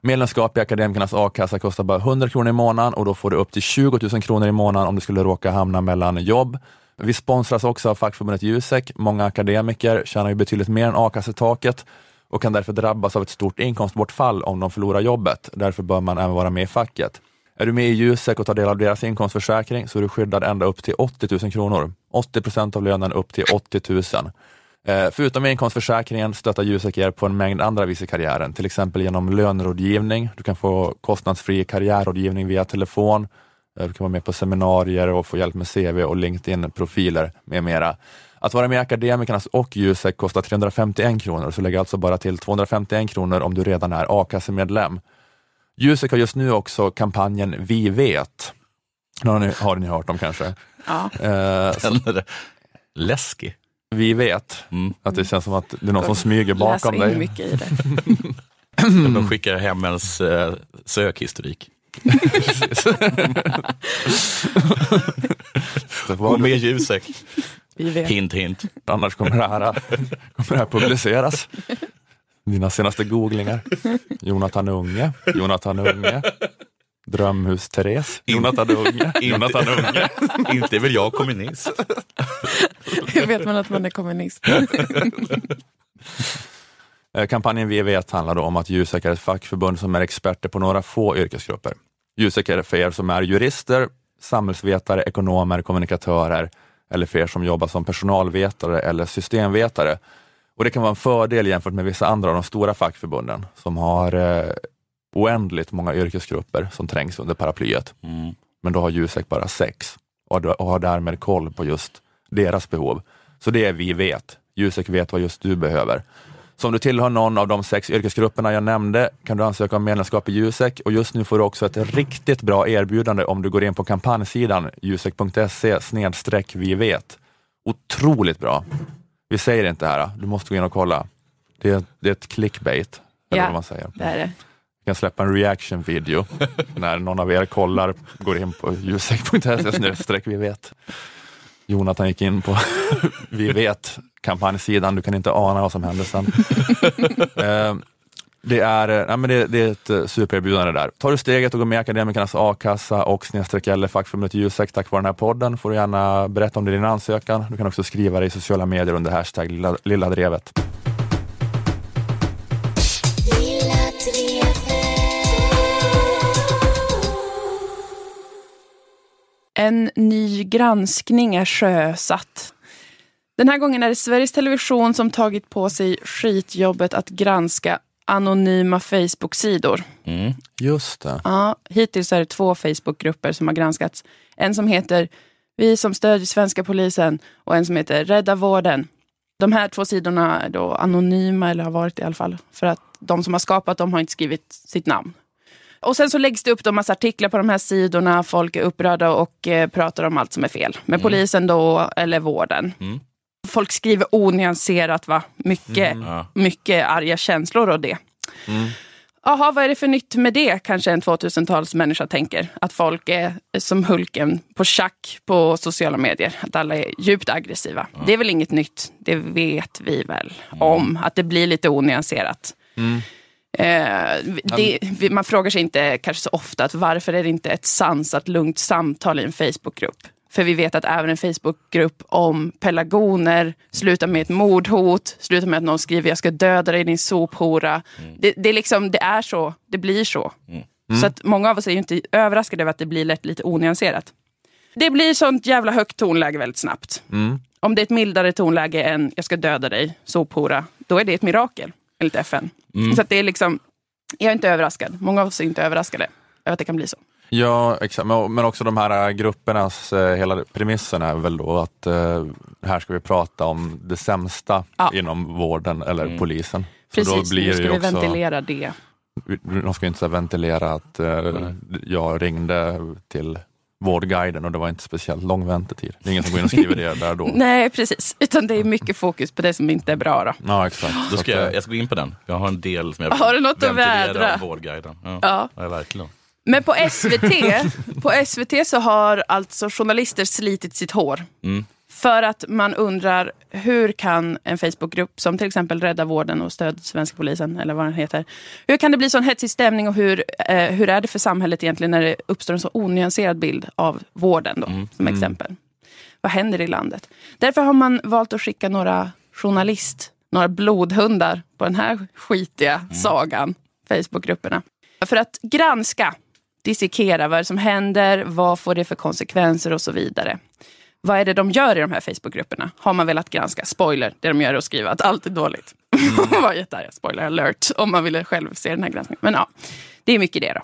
Medlemskap i Akademikernas A-kassa kostar bara 100 kronor i månaden och då får du upp till 20 000 kronor i månaden om du skulle råka hamna mellan jobb. Vi sponsras också av fackförbundet Jusek. Många akademiker tjänar ju betydligt mer än a-kassetaket och kan därför drabbas av ett stort inkomstbortfall om de förlorar jobbet. Därför bör man även vara med i facket. Är du med i Jusek och tar del av deras inkomstförsäkring så är du skyddad ända upp till 80 000 kronor. 80 procent av lönen upp till 80 000. Eh, förutom inkomstförsäkringen stöttar Jusek er på en mängd andra vis i karriären, till exempel genom lönerådgivning. Du kan få kostnadsfri karriärrådgivning via telefon. Eh, du kan vara med på seminarier och få hjälp med CV och LinkedIn-profiler med mera. Att vara med i Akademikernas och Jusek kostar 351 kronor, så lägg alltså bara till 251 kronor om du redan är a-kassemedlem. Jusek har just nu också kampanjen Vi vet. Den Har ni, har ni hört om kanske? Ja. Eh, så läskig. vi vet. Mm. Att det känns som att det är någon som smyger bakom dig. mycket i det. De skickar hem ens eh, sökhistorik. Gå var med Jusek. Vi vet. Hint, hint. Annars kommer det, här, kommer det här publiceras. Dina senaste googlingar. Jonathan Unge, Jonathan Unge. Drömhus-Therese, Jonathan Unge, Jonathan Unge. Inte väl jag kommunist? Hur vet man att man är kommunist? Eh, Kampanjen Vi vet handlar då om att är ett fackförbund som är experter på några få yrkesgrupper. Jusek är för er som är jurister, samhällsvetare, ekonomer, kommunikatörer eller för er som jobbar som personalvetare eller systemvetare. Och Det kan vara en fördel jämfört med vissa andra av de stora fackförbunden som har eh, oändligt många yrkesgrupper som trängs under paraplyet. Mm. Men då har Jusek bara sex och, och har därmed koll på just deras behov. Så det är Vi vet. Jusek vet vad just du behöver. Så om du tillhör någon av de sex yrkesgrupperna jag nämnde kan du ansöka om medlemskap i Jusek och just nu får du också ett riktigt bra erbjudande om du går in på kampanjsidan jusek.se snedstreck vi vet. Otroligt bra. Vi säger inte här, du måste gå in och kolla. Det är, det är ett clickbait, eller Ja. vad man säger. Det är det. Vi kan släppa en reaction-video när någon av er kollar, går in på jusek.se snedstreck vi vet. Jonathan gick in på Vi vet kampanjsidan, du kan inte ana vad som hände sen. Det, är, eh, nej, men det, det är ett eh, supererbjudande där. Tar du steget och går med i Akademikernas a-kassa och snedstreck eller fackförbundet Jusek tack vare den här podden får du gärna berätta om det i din ansökan. Du kan också skriva det i sociala medier under hashtag lilla, lilla drevet. En ny granskning är sjösatt. Den här gången är det Sveriges Television som tagit på sig skitjobbet att granska anonyma Facebook-sidor. Mm. Just det. Ja, hittills är det två Facebookgrupper som har granskats. En som heter Vi som stödjer svenska polisen och en som heter Rädda vården. De här två sidorna är då anonyma, eller har varit i alla fall. För att de som har skapat dem har inte skrivit sitt namn. Och sen så läggs det upp en massa artiklar på de här sidorna. Folk är upprörda och eh, pratar om allt som är fel. Med polisen då, eller vården. Mm. Folk skriver onyanserat, va? Mycket, Ja. mycket arga känslor och det. Jaha, vad är det för nytt med det? Kanske en 2000-talsmänniska tänker. Att folk är som Hulken på schack på sociala medier. Att alla är djupt aggressiva. Det är väl inget nytt. Det vet vi väl om. Att det blir lite onyanserat. Eh, det, man frågar sig inte kanske så ofta att varför är det inte ett sansat, lugnt samtal i en Facebookgrupp? För vi vet att även en Facebookgrupp om pelargoner slutar med ett mordhot, slutar med att någon skriver jag ska döda dig din sophora. Det, det, är liksom, det är så, det blir så. Så att många av oss är ju inte överraskade över att det blir lätt lite onyanserat. Det blir sånt jävla högt tonläge väldigt snabbt. Om det är ett mildare tonläge än jag ska döda dig, sophora, då är det ett mirakel enligt FN. Så att det är liksom, jag är inte överraskad. Många av oss är inte överraskade över att det kan bli så. Ja, exakt. Men men också de här gruppernas, eh, hela premissen är väl då att eh, här ska vi prata om det sämsta Ja. inom vården eller polisen. Så Precis, då nu blir ska det vi ju också, ventilera det. De ska inte så ventilera att eh, jag ringde till Vårdguiden och det var inte speciellt lång väntetid. Det är ingen som går in och skriver det där då. Nej, precis. Utan det är mycket fokus på det som inte är bra. Då. Ja, exakt. Då ska jag, eh, jag ska gå in på den. Jag har en del som jag Har du något att vädra? av Vårdguiden. Ja, Ja. ja. verkligen. Men på SVT, på SVT så har alltså journalister slitit sitt hår. Mm. För att man undrar hur kan en Facebookgrupp som till exempel Rädda Vården och Stöd Svenska Polisen eller vad den heter. Hur kan det bli sån hetsig stämning och hur, eh, hur är det för samhället egentligen när det uppstår en så onyanserad bild av vården då, som exempel. Vad händer i landet? Därför har man valt att skicka några journalist, några blodhundar på den här skitiga sagan, Facebookgrupperna. För att granska, dissekera vad som händer, vad får det för konsekvenser och så vidare. Vad är det de gör i de här Facebookgrupperna? Har man velat granska? Spoiler, det de gör är att skriva att allt är dåligt. Mm. var jättearga, spoiler alert, om man ville själv se den här granskningen. Men ja, det är mycket det då.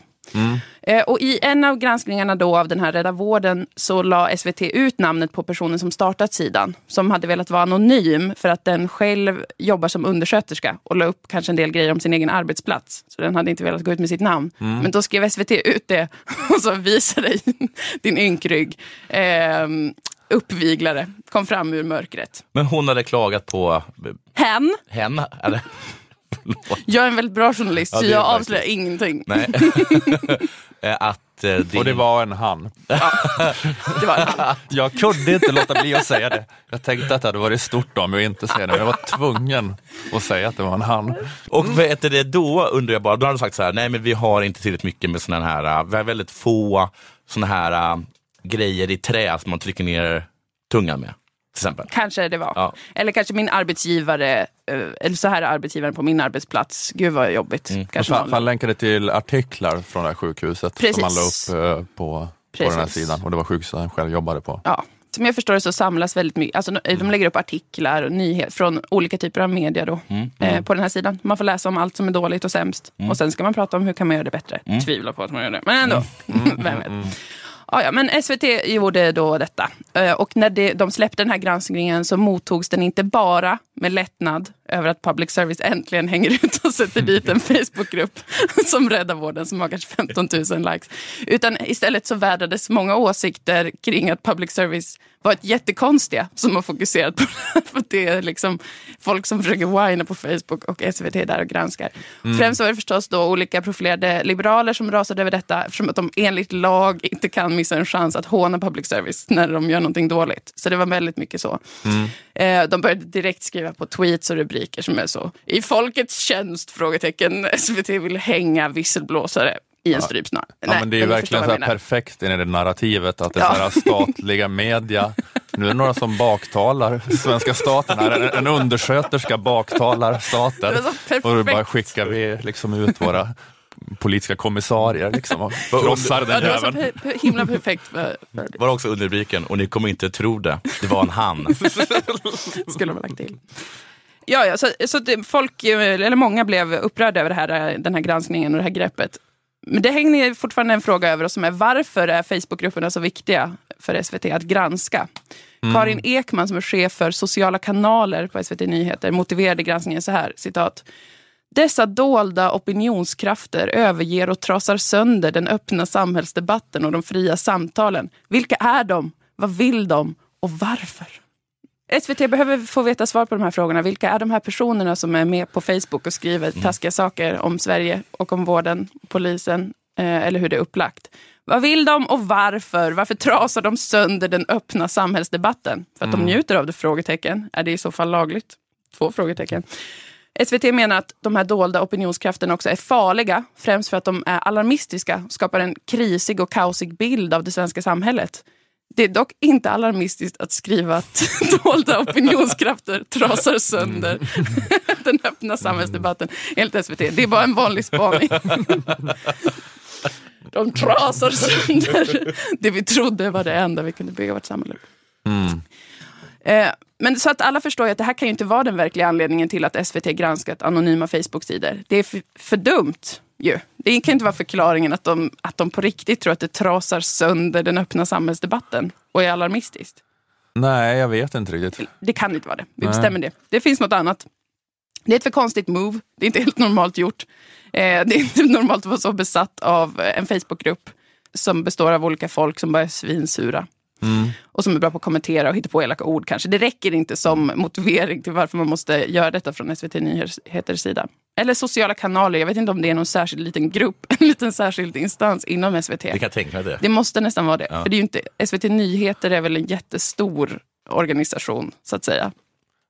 Eh, Och I en av granskningarna då av den här Rädda Vården så la SVT ut namnet på personen som startat sidan. Som hade velat vara anonym för att den själv jobbar som undersköterska och la upp kanske en del grejer om sin egen arbetsplats. Så den hade inte velat gå ut med sitt namn. Men då skrev SVT ut det och så visa dig din ynkrygg. Eh, uppviglare kom fram ur mörkret. Men hon hade klagat på Hen, henne. Eller? Jag är en väldigt bra journalist Ja, så jag faktiskt. avslöjar ingenting. Nej. Eh, att eh, din... Och det var en han. Det var en han. Jag kunde inte låta bli att säga det. Jag tänkte att det hade varit stort om jag inte säger det, men jag var tvungen att säga att det var en han. Och heter det då undrar jag bara, då hade du sagt så här, nej men vi har inte tillräckligt mycket med sådana här, äh, vi har väldigt få sådana här äh, grejer i trä som man trycker ner tungan med. Till exempel. Kanske det var. Ja. Eller kanske min arbetsgivare, eh, eller så här är arbetsgivaren på min arbetsplats. Gud vad jobbigt. Mm. Kanske någon- fan länkade till artiklar från det här sjukhuset Precis. som man la upp eh, på, på den här sidan och det var sjukhuset han själv jobbade på. Ja. Som jag förstår det så samlas väldigt mycket, alltså de- de lägger upp artiklar och nyheter från olika typer av media då, Mm. eh, på den här sidan. Man får läsa om allt som är dåligt och sämst. Och sen ska man prata om hur kan man göra det bättre. Tvivlar på att man gör det, men ändå. Mm. Vem vet. Ja, ja, men SVT gjorde då detta. Eh, och när det, de släppte den här granskningen så mottogs den inte bara med lättnad över att public service äntligen hänger ut och sätter dit en Facebookgrupp som räddar vården som har kanske 15 000 likes. Utan istället så vädrades många åsikter kring att public service var ett jättekonstiga som har fokuserat på det. För det är liksom folk som försöker whina på Facebook och SVT där och granskar. Mm. Främst var det förstås då olika profilerade liberaler som rasade över detta eftersom att de enligt lag inte kan missa en chans att håna public service när de gör någonting dåligt. Så det var väldigt mycket så. Mm. Eh, de började direkt skriva på tweets och rubriker som är så i folkets tjänst? frågetecken. SVT vill hänga visselblåsare i en strypsnara. Ja, men det är ju verkligen så perfekt i det narrativet att det är ja. statliga media. Nu är det några som baktalar svenska staten här. En, en undersköterska baktalar staten. Och då bara skickar vi liksom ut våra politiska kommissarier liksom, och krossar den jäveln. Det var så himla perfekt. För, för det. Var också underrubriken, och ni kommer inte tro det, det var en han. Skulle man lagt till. Ja, ja, så, så det, folk, eller många blev upprörda över här, den här granskningen och det här greppet. Men det hänger fortfarande en fråga över oss som är varför är Facebookgrupperna så viktiga för SVT att granska? Mm. Karin Ekman som är chef för sociala kanaler på SVT Nyheter motiverade granskningen så här, citat. Dessa dolda opinionskrafter överger och trasar sönder den öppna samhällsdebatten och de fria samtalen. Vilka är de? Vad vill de? Och varför? SVT behöver få veta svar på de här frågorna. Vilka är de här personerna som är med på Facebook och skriver mm. taskiga saker om Sverige och om vården, polisen eh, eller hur det är upplagt? Vad vill de och varför? Varför trasar de sönder den öppna samhällsdebatten? För att mm. de njuter av det? frågetecken. Är det i så fall lagligt? Två frågetecken. SVT menar att de här dolda opinionskrafterna också är farliga, främst för att de är alarmistiska och skapar en krisig och kaosig bild av det svenska samhället. Det är dock inte alarmistiskt att skriva att dolda opinionskrafter trasar sönder den öppna samhällsdebatten enligt SVT. Det är bara en vanlig spaning. De trasar sönder det vi trodde var det enda vi kunde bygga vårt samhälle mm. eh, Men så att alla förstår att det här kan ju inte vara den verkliga anledningen till att SVT granskat anonyma Facebook-sidor. Det är för, för dumt ju. Det kan inte vara förklaringen att de, att de på riktigt tror att det trasar sönder den öppna samhällsdebatten och är alarmistiskt. Nej, jag vet inte riktigt. Det kan inte vara det. Vi Nej. bestämmer det. Det finns något annat. Det är ett för konstigt move. Det är inte helt normalt gjort. Eh, det är inte normalt att vara så besatt av en Facebookgrupp som består av olika folk som bara är svinsura. Mm. Och som är bra på att kommentera och hitta på elaka ord kanske. Det räcker inte som motivering till varför man måste göra detta från SVT Nyheters sida. Eller sociala kanaler, jag vet inte om det är någon särskild liten grupp, en liten särskild instans inom SVT. Det kan tänka mig det. Det måste nästan vara det. Ja. För det är inte, SVT Nyheter är väl en jättestor organisation, så att säga.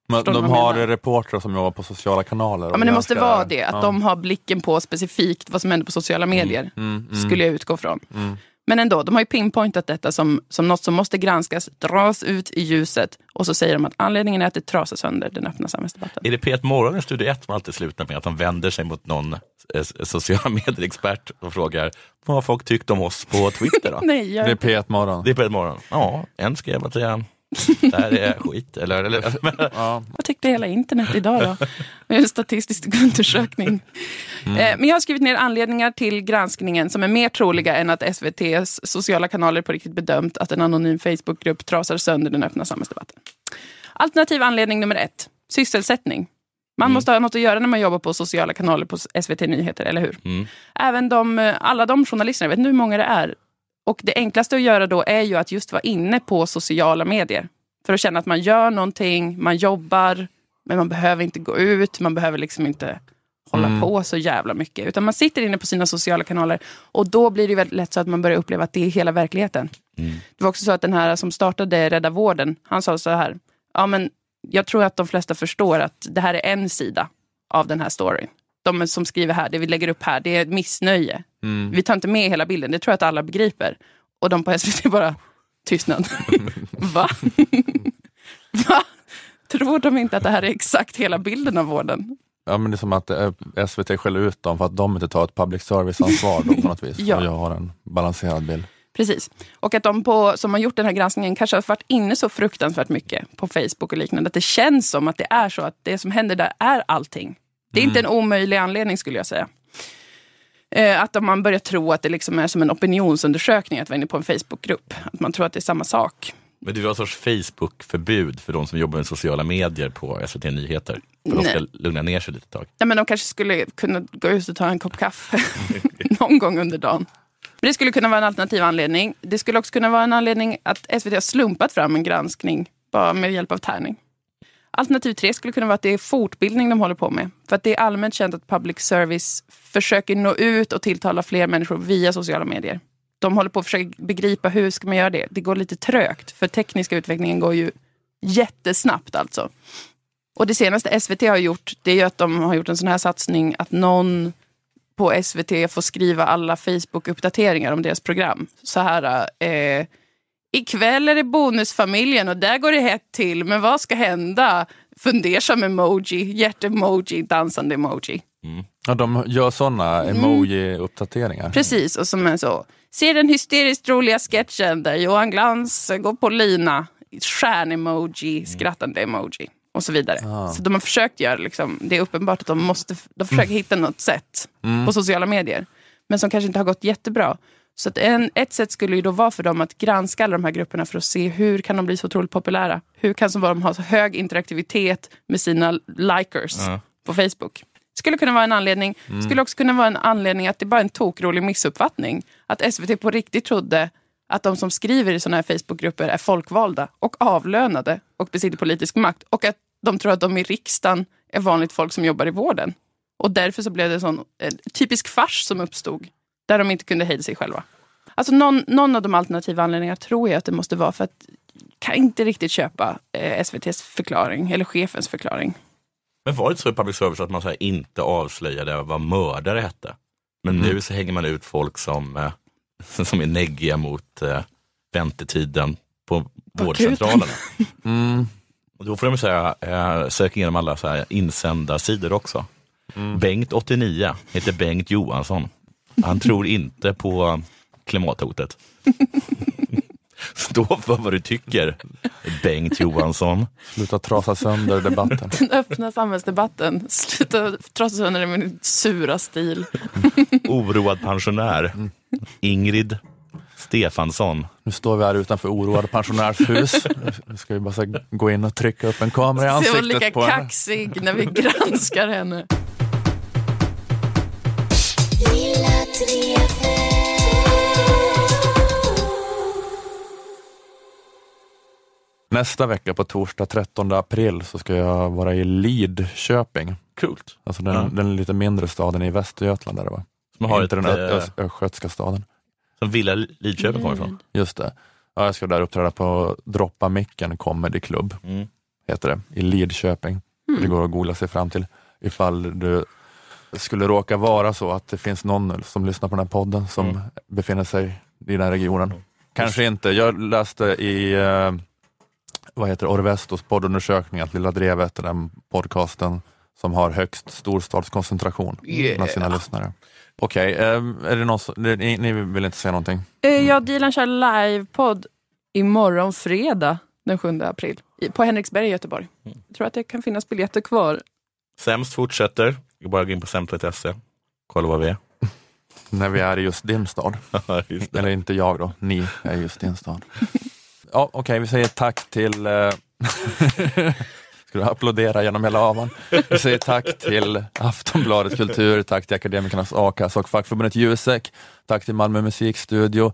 Men de har reportrar som jobbar på sociala kanaler? Ja, men det måste vara det. Att ja. de har blicken på specifikt vad som händer på sociala medier. Mm, mm, mm. skulle jag utgå från. Mm. Men ändå, de har ju pinpointat detta som, som något som måste granskas, dras ut i ljuset och så säger de att anledningen är att det trasar sönder den öppna samhällsdebatten. Är det P1 Morgon i Studio 1 som alltid slutar med att de vänder sig mot någon eh, sociala medier-expert och frågar vad har folk tyckt om oss på Twitter? Då? Nej, jag... Det är P1 Morgon. Det är P1 Morgon. Ja, en skrev att det det här är skit. Eller, eller, ja. Vad tyckte hela internet idag då? En statistisk undersökning. Mm. Eh, men jag har skrivit ner anledningar till granskningen som är mer troliga än att SVTs sociala kanaler på riktigt bedömt att en anonym Facebookgrupp trasar sönder den öppna samhällsdebatten. Alternativ anledning nummer ett, sysselsättning. Man mm. måste ha något att göra när man jobbar på sociala kanaler på SVT Nyheter, eller hur? Mm. Även de, alla de journalisterna, jag vet inte hur många det är, och det enklaste att göra då är ju att just vara inne på sociala medier. För att känna att man gör någonting, man jobbar, men man behöver inte gå ut, man behöver liksom inte hålla mm. på så jävla mycket. Utan man sitter inne på sina sociala kanaler och då blir det väldigt lätt så att man börjar uppleva att det är hela verkligheten. Mm. Det var också så att den här som startade Rädda Vården, han sa så här, ja men jag tror att de flesta förstår att det här är en sida av den här storyn de som skriver här, det vi lägger upp här, det är missnöje. Mm. Vi tar inte med hela bilden, det tror jag att alla begriper. Och de på SVT bara, tystnad. Va? Va? Tror de inte att det här är exakt hela bilden av vården? Ja men det är som att eh, SVT skäller ut dem för att de inte tar ett public service-ansvar på något vis. ja. Och jag har en balanserad bild. Precis. Och att de på, som har gjort den här granskningen kanske har varit inne så fruktansvärt mycket på Facebook och liknande. Att det känns som att det är så att det som händer där är allting. Det är mm. inte en omöjlig anledning skulle jag säga. Eh, att om man börjar tro att det liksom är som en opinionsundersökning att vara inne på en Facebookgrupp. Att man tror att det är samma sak. Men du har en sorts Facebook-förbud för de som jobbar med sociala medier på SVT Nyheter. För de ska Nej. lugna ner sig lite ett tag. Ja, men de kanske skulle kunna gå ut och ta en kopp kaffe någon gång under dagen. Men det skulle kunna vara en alternativ anledning. Det skulle också kunna vara en anledning att SVT har slumpat fram en granskning bara med hjälp av tärning. Alternativ tre skulle kunna vara att det är fortbildning de håller på med. För att det är allmänt känt att public service försöker nå ut och tilltala fler människor via sociala medier. De håller på att försöka begripa hur ska man göra det. Det går lite trögt, för tekniska utvecklingen går ju jättesnabbt alltså. Och det senaste SVT har gjort, det är ju att de har gjort en sån här satsning att någon på SVT får skriva alla Facebook-uppdateringar om deras program. Så här, eh, ikväll är det Bonusfamiljen och där går det hett till, men vad ska hända? Fundersam emoji, hjärtemoji, dansande emoji. Ja, de gör sådana emoji-uppdateringar. Precis, och som är så. Se den hysteriskt roliga sketchen där Johan Glans går på lina. Stjärn-emoji, skrattande emoji och så vidare. Så de har försökt göra, liksom, det är uppenbart att de måste de försöker hitta något sätt på sociala medier. Men som kanske inte har gått jättebra. Så att en, ett sätt skulle ju då vara för dem att granska alla de här grupperna för att se hur kan de bli så otroligt populära. Hur kan de ha så hög interaktivitet med sina likers på Facebook. Skulle kunna vara en anledning. Skulle också kunna vara en anledning att det bara är en tokrolig missuppfattning. Att SVT på riktigt trodde att de som skriver i sådana här Facebookgrupper är folkvalda och avlönade och besitter politisk makt. Och att de tror att de i riksdagen är vanligt folk som jobbar i vården. Och därför så blev det en sån eh, typisk fars som uppstod. Där de inte kunde hejda sig själva. Alltså någon, någon av de alternativa anledningarna tror jag att det måste vara för att kan inte riktigt köpa eh, SVTs förklaring, eller chefens förklaring. Men var det inte så i public service att man så här inte avslöjade vad mördare hette? Men nu så hänger man ut folk som, eh, som är neggiga mot eh, väntetiden på vårdcentralerna. Och då får de säga, eh, söka igenom alla så här insändarsidor också. Bengt 89 heter Bengt Johansson. Han tror inte på klimathotet. Stå för vad du tycker, Bengt Johansson. Sluta trasa sönder debatten. Den öppna samhällsdebatten. Sluta trasa sönder den med din sura stil. Oroad pensionär. Ingrid Stefansson. Nu står vi här utanför oroade pensionärshus. Nu ska vi bara gå in och trycka upp en kamera i Se lika ansiktet på henne. kaxig när vi granskar henne. Nästa vecka på torsdag 13 april så ska jag vara i Lidköping. Coolt. Alltså den, Ja. den lite mindre staden i Västergötland. Där det var. Som har Inte ett, den ö- eh, ö- östgötska staden. Som Villa Lidköping kommer ifrån. Just det. Ja, jag ska där uppträda på Droppa micken Comedy Club, Mm. heter det, i Lidköping. Det går att googla sig fram till ifall du skulle råka vara så att det finns någon som lyssnar på den här podden som Mm. befinner sig i den här regionen. Kanske inte. Jag läste i eh, vad heter det, Orvestos poddundersökning att Lilla Drevet är den podcasten som har högst storstadskoncentration bland sina lyssnare. Okej, eh, är det någon som, det- ni, ni vill inte säga någonting? Jag och Dilan kör livepodd imorgon fredag den 7 april på Henriksberg i Göteborg. Jag tror att det kan finnas biljetter kvar. Sämst fortsätter. Bara gå in på sämst.se. Kolla vad vi är. När vi är i just din stad. Just. Eller inte jag då, ni är just din stad. Ja, Okej, vi säger tack till... Eh, ska du applådera genom hela avan? Vi säger tack till Aftonbladet Kultur, tack till Akademikernas a-kassa och fackförbundet Jusek. Tack till Malmö musikstudio.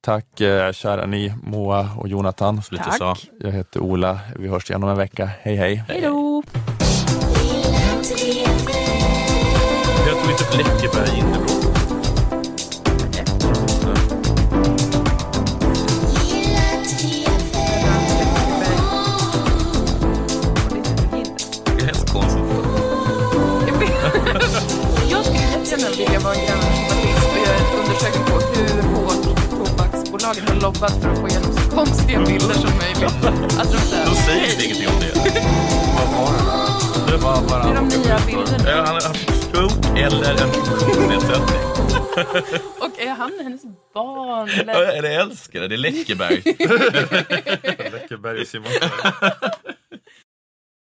Tack eh, kära ni, Moa och Jonathan. Tack. Jag heter Ola, vi hörs igen om en vecka. Hej hej! Hej då! Jag tog lite Läckerberg in Det är hästkonstigt. Jag skulle jättegärna vilja vara en och göra en undersökning på hur hårt tobaksbolagen har lobbat för att få igenom så konstiga bilder som möjligt. Att de säger, Då säger ingenting om det. Det var bara... det är de nya bilderna. Eh, Han haft stroke eller en funktionsnedsättning. Och är han hennes barn? Eller? Eller älskare, det är Läckerberg. Läckerberg och Simon.